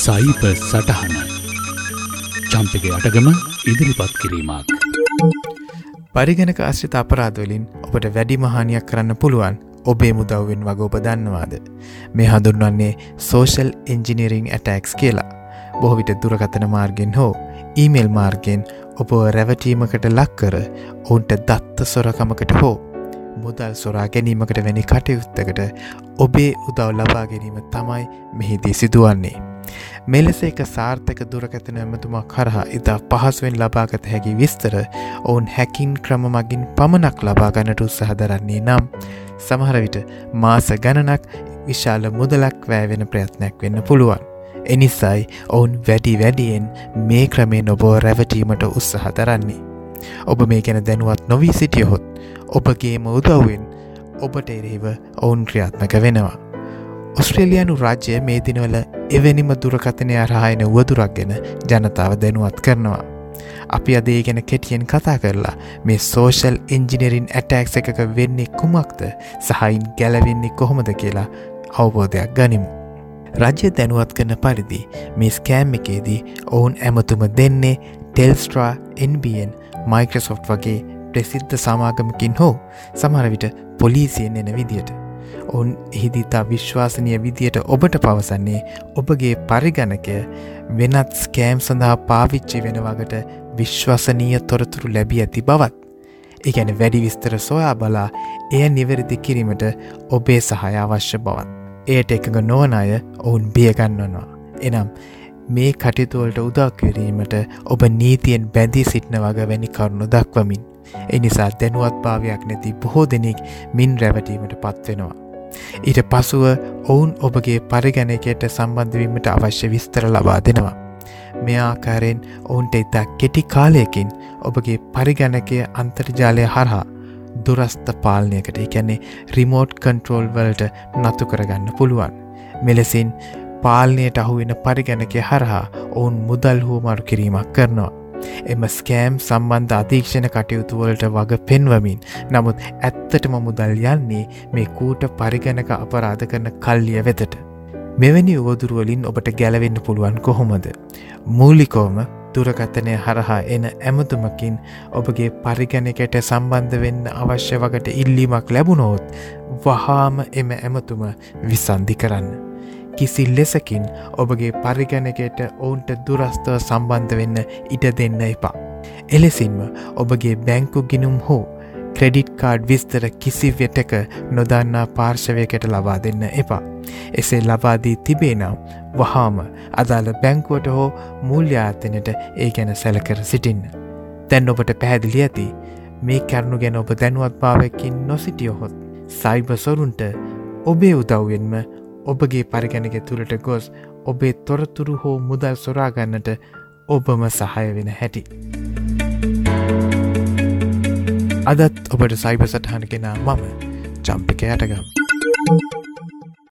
සයිප සටහන චම්පක අටගම ඉදිරිපත් කිරීමක්. පරිගණක අශ්‍රිත අපරාධවලින් ඔබට වැඩි මහානියක් කරන්න පුළුවන් ඔබේ මුදව්වෙන් වග ඔබ දන්නවාද. මේ හඳුන්වන්නේ සෝෂල් එන්ජිනීරිං ඇටක්ස් කියලා. බොහවිට දුරකතන මාර්ගෙන් හෝ ඊමේල් මාර්ගෙන් ඔබ රැවටීමකට ලක්කර ඔවුන්ට දත්ත සොරකමකට හෝ මුදල් සොරා ගැනීමකට වැනි කටයුත්තකට ඔබේ උදව් ලබා ගැනීම තමයි මෙහිදී සිදුවන්නේ. මෙලෙස එක සාර්ථක දුරකතන ඇමතුමා කරහා ඉතා පහසුවෙන් ලබාගත හැකි විස්තර ඔවුන් හැකින් ක්‍රම මගින් පමණක් ලබාගන්නට උත්සහදරන්නේ නම් සමහරවිට මාස ගණනක් විශාල මුදලක් වෑවෙන ප්‍රයත්නයක් වෙන්න පුළුවන්. එනිසයි ඔවුන් වැඩි වැඩියෙන් මේ ක්‍රමේ නොබෝ රැවටීමට උත්සහ දරන්නේ. ඔබ මේ ගැන දැනුවත් නොවී සිටියහොත් ඔබගේම උදව්වෙන් ඔබට එරෙහිව ඔවුන් ක්‍රියාත්මක වෙනවා. ඔස්ට්‍රේලියනු රාජ්‍ය මේ දිනවල එවැනිම දුරකථනය අරහායන වුවදුරක් ගැන ජනතාව දැනුවත් කරනවා. අපි අදේ ගැන කෙටියෙන් කතා කරලා මේ සෝෂල් ඉංජිනරින් ඇටෑක්ස එකක වෙන්නේ කුමක්ද සහයින් ගැලවෙන්නේ කොහොමද කියලා අවබෝධයක් ගනිමු. රජ්‍ය දැනුවත් කරන පරිදි මේ ස්කෑම් එකේදී ඔවුන් ඇමතුම දෙන්නේ ටෙල්ස්ට්‍රා NBN මයික්‍රසොෆ්ට් වගේ ප්‍රසිද්ධ සමාගමකින් හෝ සමහරවිට පොලිසියෙන් එන විදියට. ඔවුන් එහිදිතා විශ්වාසනය විදියට ඔබට පවසන්නේ ඔබගේ පරිගණකය වෙනත් ස්කෑම් සඳහා පාවිච්චි වෙනවගට විශ්වසනීය තොරතුරු ලැබී ඇති බවත්. එකැන වැඩි විස්තර සොයා බලා එය නිවැරදි කිරීමට ඔබේ සහය අවශ්‍ය බවත්. එයට එකඟ නොවන අය ඔවුන් බියගන්නනවා. එනම් මේ කටයුතුවලට උදක්කිරීමට ඔබ නීතියෙන් බැඳී සිටින වග වැනි කරුණු දක්වමින්. එනිසා දැනුවත් භාවයක් නැති බොහෝ දෙනෙක් මින් රැවටීමට පත්වෙනවා. ඊට පසුව ඔවුන් ඔබගේ පරිගණකයට සම්බන්ධවීමට අවශ්‍ය විස්තර ලබා දෙනවා. මේ ආකාරයෙන් ඔවුන්ට ඉතා කෙටි කාලයකින් ඔබගේ පරිගණකය අන්තර්ජාලය හරහා දුරස්ථ පාලනයකට එකැන්නේ රිමෝට් කන්ට්‍රෝල් වලට නතු කරගන්න පුළුවන්. මෙලෙසින් පාලනයට අහුවෙන පරිගැනක හරහා ඔවුන් මුදල් හෝ මරු කිරීමක් කරනවා. එම ස්කෑම් සම්බන්ධ අධීක්ෂණ කටයුතුවලට වග පෙන්වමින් නමුත් ඇත්තටම මුදල් යන්නේ මේ කූට පරිගණක අපරාධ කරන කල්ලිය වෙතට. මෙවැනි උවදුරුවලින් ඔබට ගැලවෙන්න පුළුවන් කොහොමද. මූලිකෝම දුරකථනය හරහා එන ඇමතුමකින් ඔබගේ පරිගණකට සම්බන්ධ වෙන්න අවශ්‍ය වකට ඉල්ලීමක් ලැබුණොත් වහාම එම ඇමතුම විසන්ධි කරන්න. කිසි ලෙසකින් ඔබගේ පරිගණකයට ඔවුන්ට දුරස්ථව සම්බන්ධ වෙන්න ඉඩ දෙන්න එපා. එලෙසින්ම ඔබගේ බැංකු ගිනුම් හෝ ක්‍රෙඩිට් කාඩ් විස්තර කිසි වෙටක නොදන්නා පාර්ශවයකට ලබා දෙන්න එපා. එසේ ලබාදී තිබේ නම් වහාම අදාළ බැංකුවට හෝ මූල්්‍යාතනට ඒ ගැන සැලකර සිටින්න. තැන් ඔබට පැහැදිලි ඇති මේ කැරණු ගැන ඔබ දැනුවත් භාවයකින් නොසිටියහොත් සයිබසොරුන්ට ඔබේ උදව්වෙන්ම ඔබගේ පරිගැනක තුළට ගොස් ඔබේ තොරතුරු හෝ මුදල් සොරාගන්නට ඔබම සහය වෙන හැටි. අදත් ඔබට සයිබ සටහන කෙනා මම චම්පික යටගම්.